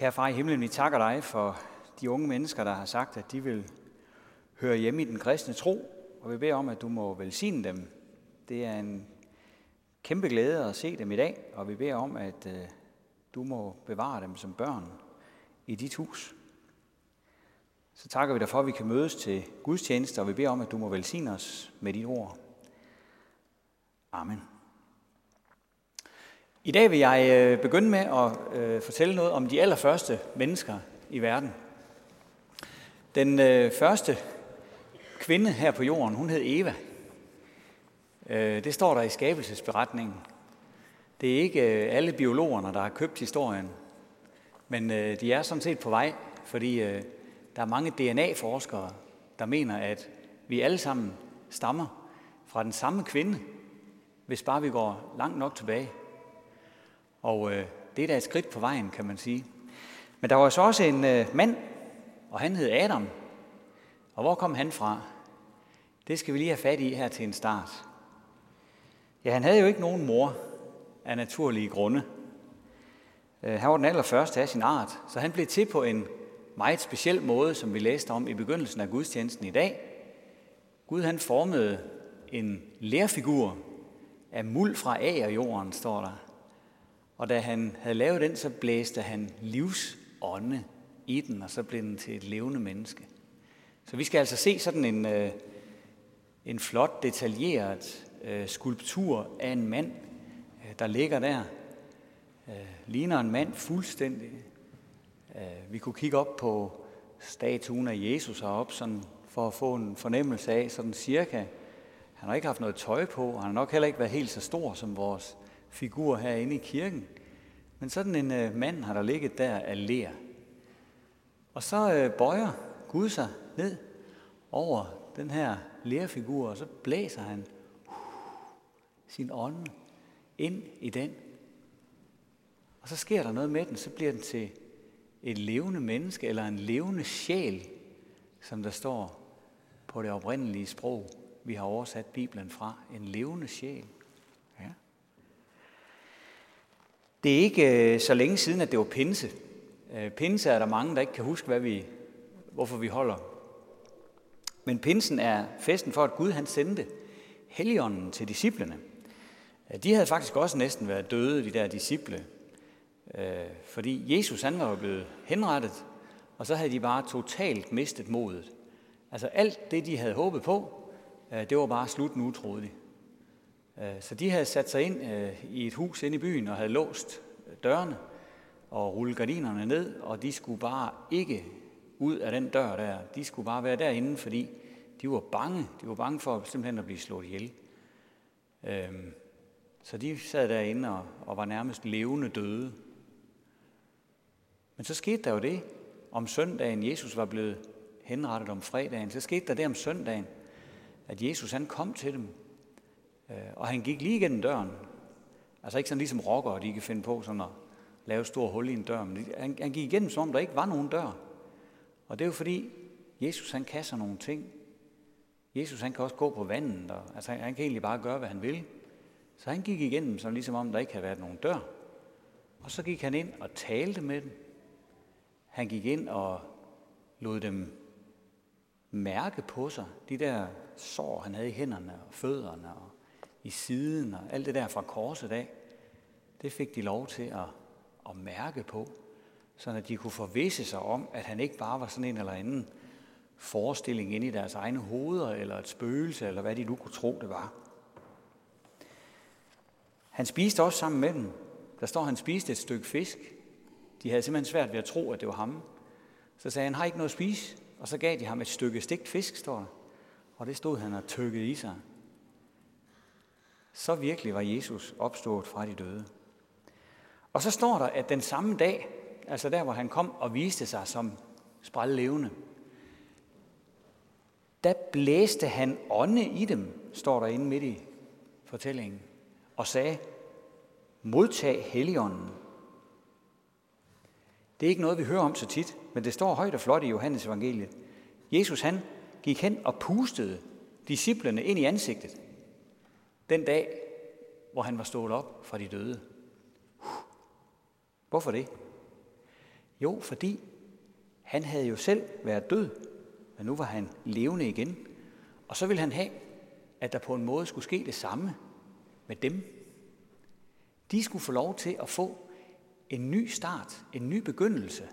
Kære far i himlen, vi takker dig for de unge mennesker, der har sagt, at de vil høre hjemme i den kristne tro, og vi beder om, at du må velsigne dem. Det er en kæmpe glæde at se dem i dag, og vi beder om, at øh, du må bevare dem som børn i dit hus. Så takker vi dig for, at vi kan mødes til gudstjeneste, og vi beder om, at du må velsigne os med dit ord. Amen. I dag vil jeg øh, begynde med at øh, fortælle noget om de allerførste mennesker i verden. Den øh, første kvinde her på jorden, hun hed Eva. Det står der i skabelsesberetningen. Det er ikke alle biologerne, der har købt historien, men de er sådan set på vej, fordi der er mange DNA-forskere, der mener, at vi alle sammen stammer fra den samme kvinde, hvis bare vi går langt nok tilbage. Og øh, det er da et skridt på vejen, kan man sige. Men der var så også en øh, mand, og han hed Adam. Og hvor kom han fra? Det skal vi lige have fat i her til en start. Ja, han havde jo ikke nogen mor af naturlige grunde. Øh, han var den allerførste af sin art, så han blev til på en meget speciel måde, som vi læste om i begyndelsen af gudstjenesten i dag. Gud han formede en lærfigur af muld fra jorden, står der. Og da han havde lavet den, så blæste han livsånde i den, og så blev den til et levende menneske. Så vi skal altså se sådan en, øh, en flot, detaljeret øh, skulptur af en mand, øh, der ligger der. Ligner en mand fuldstændig. Vi kunne kigge op på statuen af Jesus heroppe, sådan for at få en fornemmelse af sådan cirka. Han har ikke haft noget tøj på, og han har nok heller ikke været helt så stor som vores figur herinde i kirken. Men sådan en øh, mand har der ligget der af ler. Og så øh, bøjer Gud sig ned over den her lærfigur, og så blæser han uh, sin ånd ind i den. Og så sker der noget med den, så bliver den til et levende menneske, eller en levende sjæl, som der står på det oprindelige sprog, vi har oversat Bibelen fra. En levende sjæl. Det er ikke øh, så længe siden, at det var pinse. Øh, pinse er der mange, der ikke kan huske, hvad vi, hvorfor vi holder. Men pinsen er festen for, at Gud han sendte heligånden til disciplene. Øh, de havde faktisk også næsten været døde, de der disciple. Fordi Jesus han var blevet henrettet, og så havde de bare totalt mistet modet. Altså alt det, de havde håbet på, det var bare slut nu, troede de. Øh, så de havde sat sig ind øh, i et hus inde i byen og havde låst øh, dørene og rullet gardinerne ned, og de skulle bare ikke ud af den dør der. De skulle bare være derinde, fordi de var bange. De var bange for simpelthen at blive slået ihjel. Øhm, så de sad derinde og, og var nærmest levende døde. Men så skete der jo det om søndagen. Jesus var blevet henrettet om fredagen. Så skete der det om søndagen, at Jesus han kom til dem Øh, og han gik lige igennem døren. Altså ikke sådan ligesom rockere, de kan finde på sådan at lave store hul i en dør. Men han, han gik igennem, som om der ikke var nogen dør. Og det er jo fordi, Jesus han kan nogle ting. Jesus han kan også gå på vandet, og, altså han kan egentlig bare gøre, hvad han vil. Så han gik igennem, som ligesom om der ikke havde været nogen dør. Og så gik han ind og talte med dem. Han gik ind og lod dem mærke på sig, de der sår, han havde i hænderne og fødderne og i siden og alt det der fra korset af, det fik de lov til at, at mærke på, så at de kunne forvisse sig om, at han ikke bare var sådan en eller anden forestilling inde i deres egne hoveder, eller et spøgelse, eller hvad de nu kunne tro, det var. Han spiste også sammen med dem. Der står, at han spiste et stykke fisk. De havde simpelthen svært ved at tro, at det var ham. Så sagde han, har ikke noget at spise? Og så gav de ham et stykke stegt fisk, står der. Og det stod han og tykkede i sig. Så virkelig var Jesus opstået fra de døde. Og så står der, at den samme dag, altså der, hvor han kom og viste sig som levende, der blæste han ånde i dem, står der inde midt i fortællingen, og sagde, modtag heligånden. Det er ikke noget, vi hører om så tit, men det står højt og flot i Johannes evangeliet. Jesus han gik hen og pustede disciplene ind i ansigtet den dag, hvor han var stået op fra de døde. Hvorfor det? Jo, fordi han havde jo selv været død, men nu var han levende igen. Og så ville han have, at der på en måde skulle ske det samme med dem. De skulle få lov til at få en ny start, en ny begyndelse.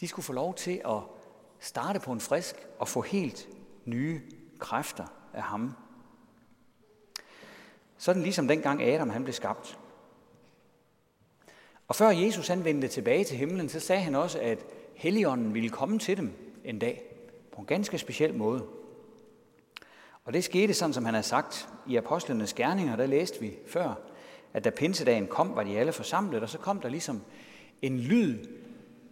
De skulle få lov til at starte på en frisk og få helt nye kræfter af ham. Sådan ligesom dengang Adam han blev skabt. Og før Jesus han vendte tilbage til himlen, så sagde han også, at Helligånden ville komme til dem en dag på en ganske speciel måde. Og det skete sådan, som han har sagt i Apostlenes Gerninger, der læste vi før, at da pinsedagen kom, var de alle forsamlet, og så kom der ligesom en lyd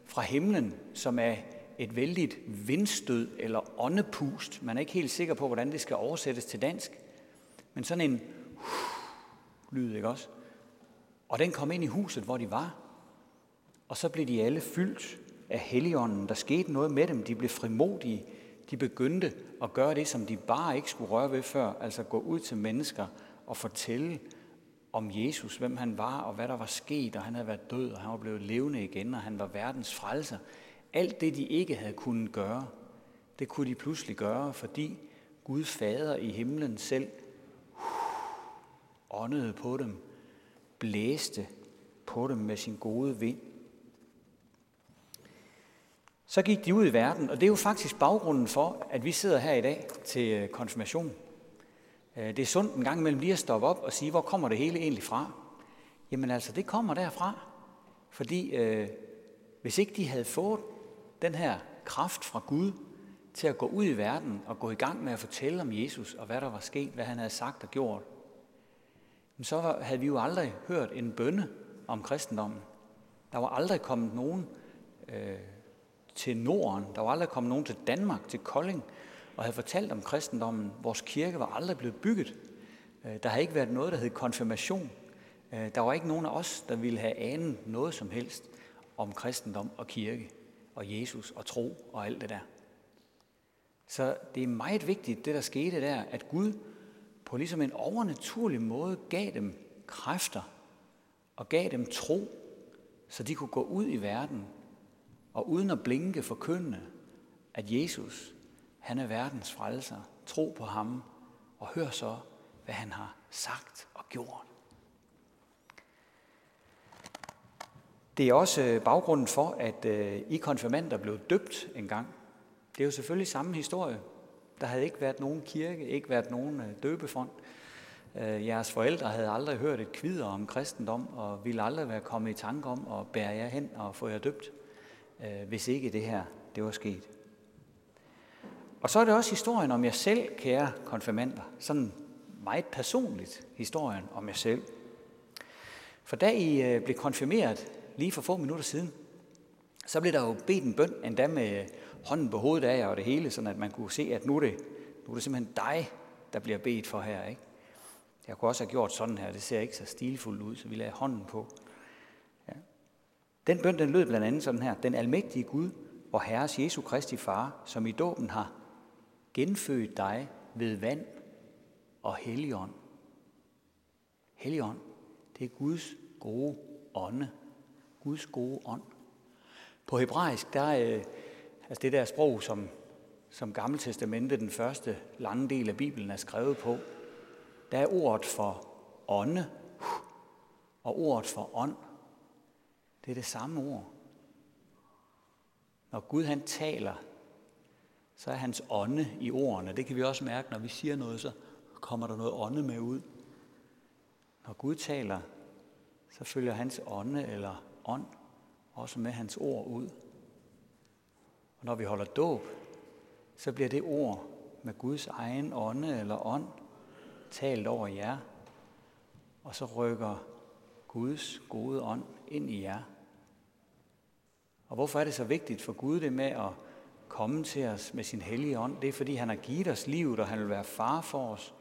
fra himlen, som er et vældigt vindstød eller åndepust. Man er ikke helt sikker på, hvordan det skal oversættes til dansk. Men sådan en lyd, ikke også? Og den kom ind i huset, hvor de var. Og så blev de alle fyldt af Helligånden. Der skete noget med dem. De blev frimodige. De begyndte at gøre det, som de bare ikke skulle røre ved før. Altså gå ud til mennesker og fortælle om Jesus, hvem han var og hvad der var sket, og han havde været død, og han var blevet levende igen, og han var verdens frelser. Alt det, de ikke havde kunnet gøre, det kunne de pludselig gøre, fordi Gud Fader i himlen selv åndede på dem, blæste på dem med sin gode vind. Så gik de ud i verden, og det er jo faktisk baggrunden for, at vi sidder her i dag til øh, konfirmation. Øh, det er sundt en gang imellem lige at stoppe op og sige, hvor kommer det hele egentlig fra? Jamen altså, det kommer derfra. Fordi øh, hvis ikke de havde fået den her kraft fra Gud til at gå ud i verden og gå i gang med at fortælle om Jesus og hvad der var sket, hvad han havde sagt og gjort, så havde vi jo aldrig hørt en bønne om kristendommen. Der var aldrig kommet nogen øh, til Norden, der var aldrig kommet nogen til Danmark, til Kolding, og havde fortalt om kristendommen. Vores kirke var aldrig blevet bygget. Øh, der har ikke været noget, der hed konfirmation. Øh, der var ikke nogen af os, der ville have anet noget som helst om kristendom og kirke og Jesus og tro og alt det der. Så det er meget vigtigt, det der skete der, at Gud på ligesom en overnaturlig måde gav dem kræfter og gav dem tro, så de kunne gå ud i verden og uden at blinke forkynde, at Jesus, han er verdens frelser. Tro på ham og hør så, hvad han har sagt og gjort. Det er også øh, baggrunden for, at øh, I konfirmander blev døbt en gang. Det er jo selvfølgelig samme historie. Der havde ikke været nogen kirke, ikke været nogen øh, døbefond. Øh, jeres forældre havde aldrig hørt et kvider om kristendom, og ville aldrig være kommet i tanke om at bære jer hen og få jer døbt, øh, hvis ikke det her det var sket. Og så er det også historien om jer selv, kære konfirmander. Sådan meget personligt historien om jer selv. For da I blev konfirmeret, lige for få minutter siden, så blev der jo bedt en bøn, endda med hånden på hovedet af jer og det hele, sådan at man kunne se, at nu er det, nu er det simpelthen dig, der bliver bedt for her. Ikke? Jeg kunne også have gjort sådan her, det ser ikke så stilfuldt ud, så vi lagde hånden på. Ja. Den bøn, den lød blandt andet sådan her. Den almægtige Gud, og Herres Jesu Kristi Far, som i dåben har genfødt dig ved vand og helligånd. Helligånd, det er Guds gode ånde, Guds gode ånd. På hebraisk, der øh, altså det der sprog, som, som Gammeltestamente, den første lange del af Bibelen, er skrevet på, der er ordet for ånde og ordet for ånd. Det er det samme ord. Når Gud han taler, så er hans ånde i ordene. Det kan vi også mærke, når vi siger noget, så kommer der noget ånde med ud. Når Gud taler, så følger hans ånde eller ånd også med hans ord ud. Og når vi holder dåb, så bliver det ord med Guds egen ånde eller ånd talt over jer, og så rykker Guds gode ånd ind i jer. Og hvorfor er det så vigtigt for Gud det med at komme til os med sin hellige ånd? Det er fordi han har givet os livet, og han vil være far for os.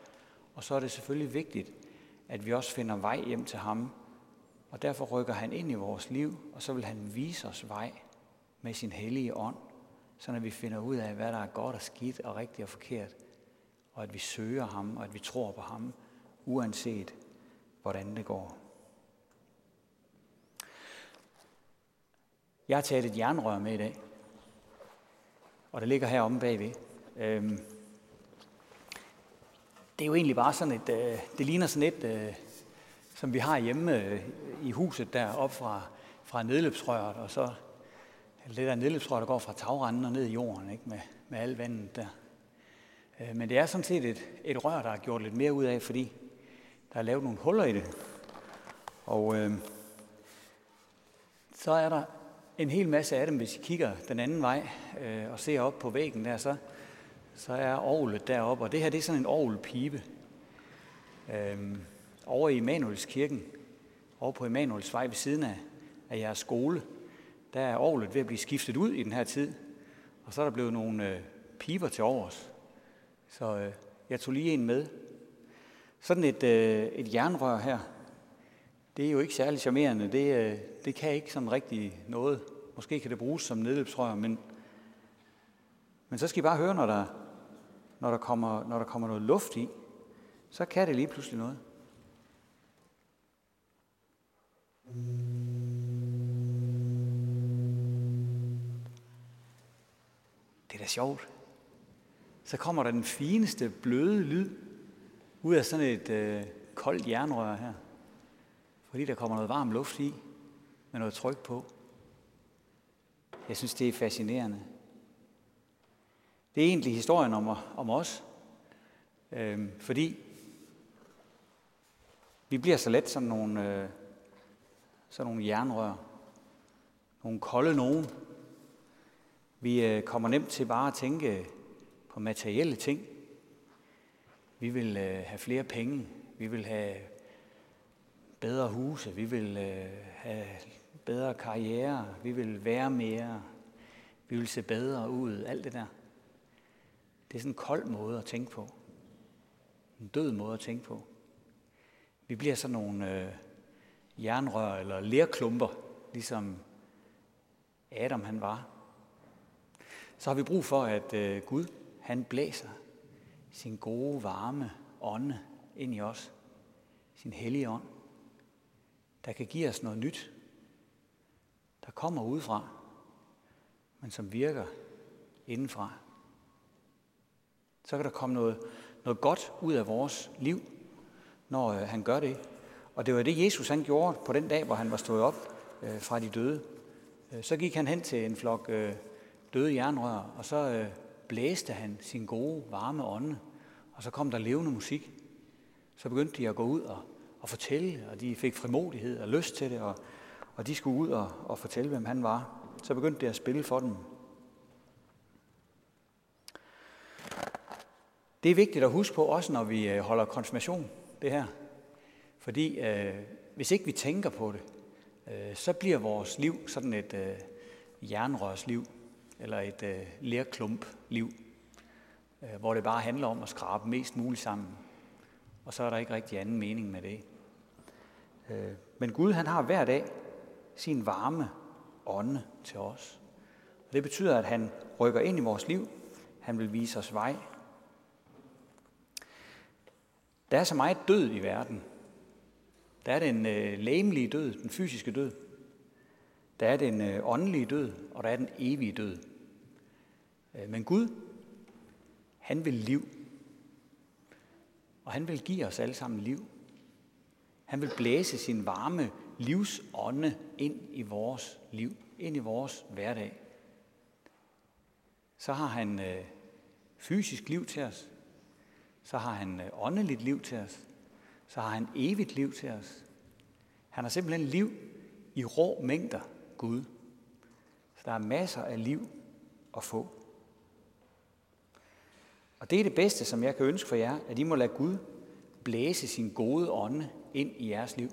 Og så er det selvfølgelig vigtigt, at vi også finder vej hjem til ham og derfor rykker han ind i vores liv, og så vil han vise os vej med sin hellige ånd, så vi finder ud af, hvad der er godt og skidt og rigtigt og forkert, og at vi søger ham, og at vi tror på ham, uanset hvordan det går. Jeg har taget et jernrør med i dag, og det ligger heromme bagved. Øhm, det er jo egentlig bare sådan et, øh, det ligner sådan et, øh, som vi har hjemme øh, i huset der op fra, fra nedløbsrøret, og så Altså, det der nedløbsrør, der går fra tagranden og ned i jorden, ikke? Med, med al vandet der. Øh, men det er sådan set et, et rør, der er gjort lidt mere ud af, fordi der er lavet nogle huller i det. Og øh, så er der en hel masse af dem, hvis I kigger den anden vej øh, og ser op på væggen der, så, så er orglet deroppe, og det her det er sådan en orgelpibe. Øh, over i Emanuels kirken, over på Emanuels vej ved siden af, af jeres skole, der er orglet ved at blive skiftet ud i den her tid, og så er der blevet nogle øh, piber til overs. Så øh, jeg tog lige en med. Sådan et, øh, et jernrør her, det er jo ikke særlig charmerende. Det, øh, det kan ikke sådan rigtig noget. Måske kan det bruges som nedløbsrør, men, men så skal I bare høre, når der, når, der kommer, når der kommer noget luft i, så kan det lige pludselig noget. Er sjovt. Så kommer der den fineste bløde lyd ud af sådan et øh, koldt jernrør her. Fordi der kommer noget varm luft i, med noget tryk på. Jeg synes, det er fascinerende. Det er egentlig historien om, om os. Øhm, fordi vi bliver så let sådan nogle, øh, sådan nogle jernrør. Nogle kolde nogen. Vi øh, kommer nemt til bare at tænke på materielle ting. Vi vil øh, have flere penge. Vi vil have bedre huse. Vi vil øh, have bedre karriere. Vi vil være mere. Vi vil se bedre ud. Alt det der. Det er sådan en kold måde at tænke på. En død måde at tænke på. Vi bliver sådan nogle øh, jernrør eller lerklumper, ligesom Adam han var. Så har vi brug for, at øh, Gud han blæser sin gode, varme ånde ind i os. Sin hellige ånd, der kan give os noget nyt, der kommer udefra, men som virker indenfra. Så kan der komme noget, noget godt ud af vores liv, når øh, han gør det. Og det var det, Jesus han gjorde på den dag, hvor han var stået op øh, fra de døde. Øh, så gik han hen til en flok øh, døde jernrør, og så øh, blæste han sin gode, varme ånde, og så kom der levende musik. Så begyndte de at gå ud og, og fortælle, og de fik frimodighed og lyst til det, og, og de skulle ud og, og fortælle, hvem han var. Så begyndte det at spille for dem. Det er vigtigt at huske på, også når vi øh, holder konfirmation, det her. Fordi øh, hvis ikke vi tænker på det, øh, så bliver vores liv sådan et øh, jernrørsliv eller et øh, lærklump-liv, øh, hvor det bare handler om at skrabe mest muligt sammen. Og så er der ikke rigtig anden mening med det. Øh, men Gud han har hver dag sin varme ånde til os. Og det betyder, at han rykker ind i vores liv. Han vil vise os vej. Der er så meget død i verden. Der er den øh, læmelige død, den fysiske død. Der er den øh, åndelige død, og der er den evige død. Øh, men Gud, han vil liv. Og han vil give os alle sammen liv. Han vil blæse sin varme livsånde ind i vores liv, ind i vores hverdag. Så har han øh, fysisk liv til os. Så har han øh, åndeligt liv til os. Så har han evigt liv til os. Han har simpelthen liv i rå mængder Gud. Så der er masser af liv at få. Og det er det bedste, som jeg kan ønske for jer, at I må lade Gud blæse sin gode ånde ind i jeres liv.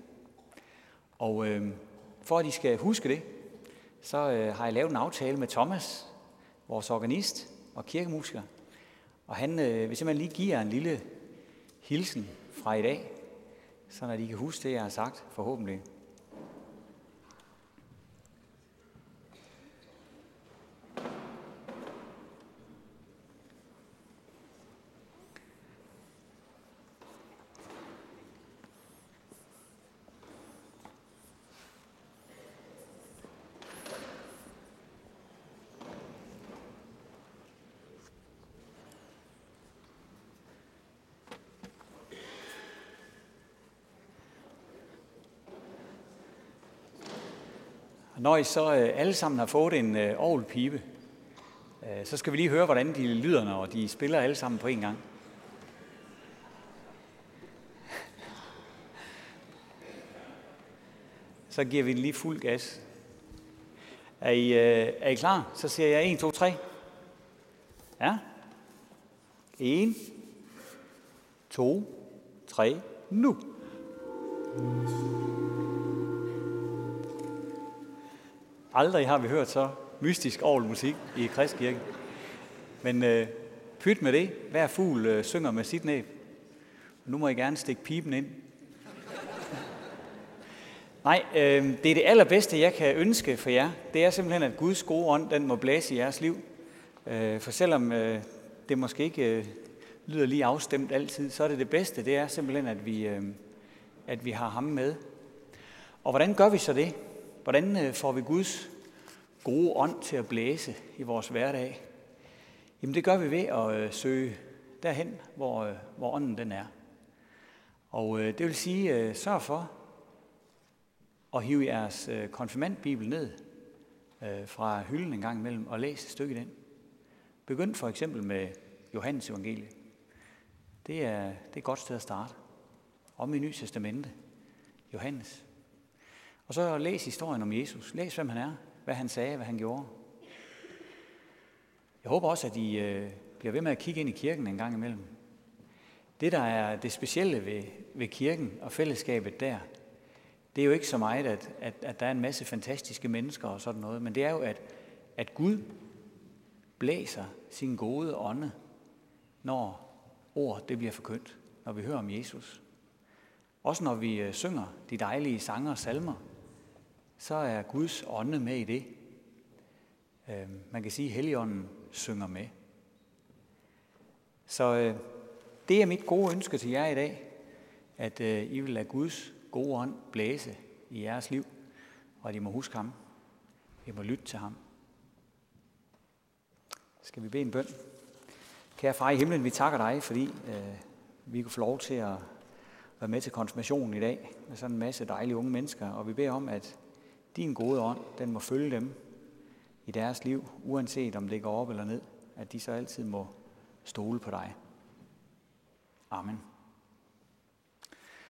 Og øh, for at I skal huske det, så øh, har jeg lavet en aftale med Thomas, vores organist og kirkemusiker. Og han øh, vil simpelthen lige give jer en lille hilsen fra i dag, så at I kan huske det, jeg har sagt, forhåbentlig. Når I så øh, alle sammen har fået en øh, øh, så skal vi lige høre, hvordan de lyder, når de spiller alle sammen på en gang. Så giver vi den lige fuld gas. Er I, øh, er I klar? Så siger jeg 1, 2, 3. Ja. 1, 2, 3, nu. Aldrig har vi hørt så mystisk musik i Kristkirken. Men øh, pyt med det. Hver fugl øh, synger med sit næb. Nu må I gerne stikke pipen ind. Nej, øh, det er det allerbedste, jeg kan ønske for jer. Det er simpelthen, at Guds gode ånd, den må blæse i jeres liv. Øh, for selvom øh, det måske ikke øh, lyder lige afstemt altid, så er det det bedste, det er simpelthen, at vi, øh, at vi har ham med. Og hvordan gør vi så det? Hvordan øh, får vi Guds gode ånd til at blæse i vores hverdag? Jamen det gør vi ved at øh, søge derhen, hvor, øh, hvor ånden den er. Og det vil sige, sørg for at hive jeres konfirmandbibel ned fra hylden en gang imellem og læse et stykke i den. Begynd for eksempel med Johannes evangelie. Det er, det er et godt sted at starte. Om i Nye Testamente. Johannes. Og så læs historien om Jesus. Læs, hvem han er, hvad han sagde, hvad han gjorde. Jeg håber også, at I øh, bliver ved med at kigge ind i kirken en gang imellem. Det, der er det specielle ved, ved kirken og fællesskabet der, det er jo ikke så meget, at, at, at der er en masse fantastiske mennesker og sådan noget, men det er jo, at, at Gud blæser sin gode ånde, når ord det bliver forkyndt, når vi hører om Jesus. Også når vi øh, synger de dejlige sanger og salmer, så er Guds ånde med i det. Øh, man kan sige, at Helligånden synger med. Så øh, det er mit gode ønske til jer i dag, at øh, I vil lade Guds gode ånd blæse i jeres liv, og at I må huske ham. I må lytte til ham. Skal vi bede en bøn? Kære far i himlen, vi takker dig, fordi øh, vi kunne få lov til at være med til konfirmationen i dag med sådan en masse dejlige unge mennesker, og vi beder om, at din gode ånd, den må følge dem i deres liv, uanset om det går op eller ned, at de så altid må stole på dig. Amen.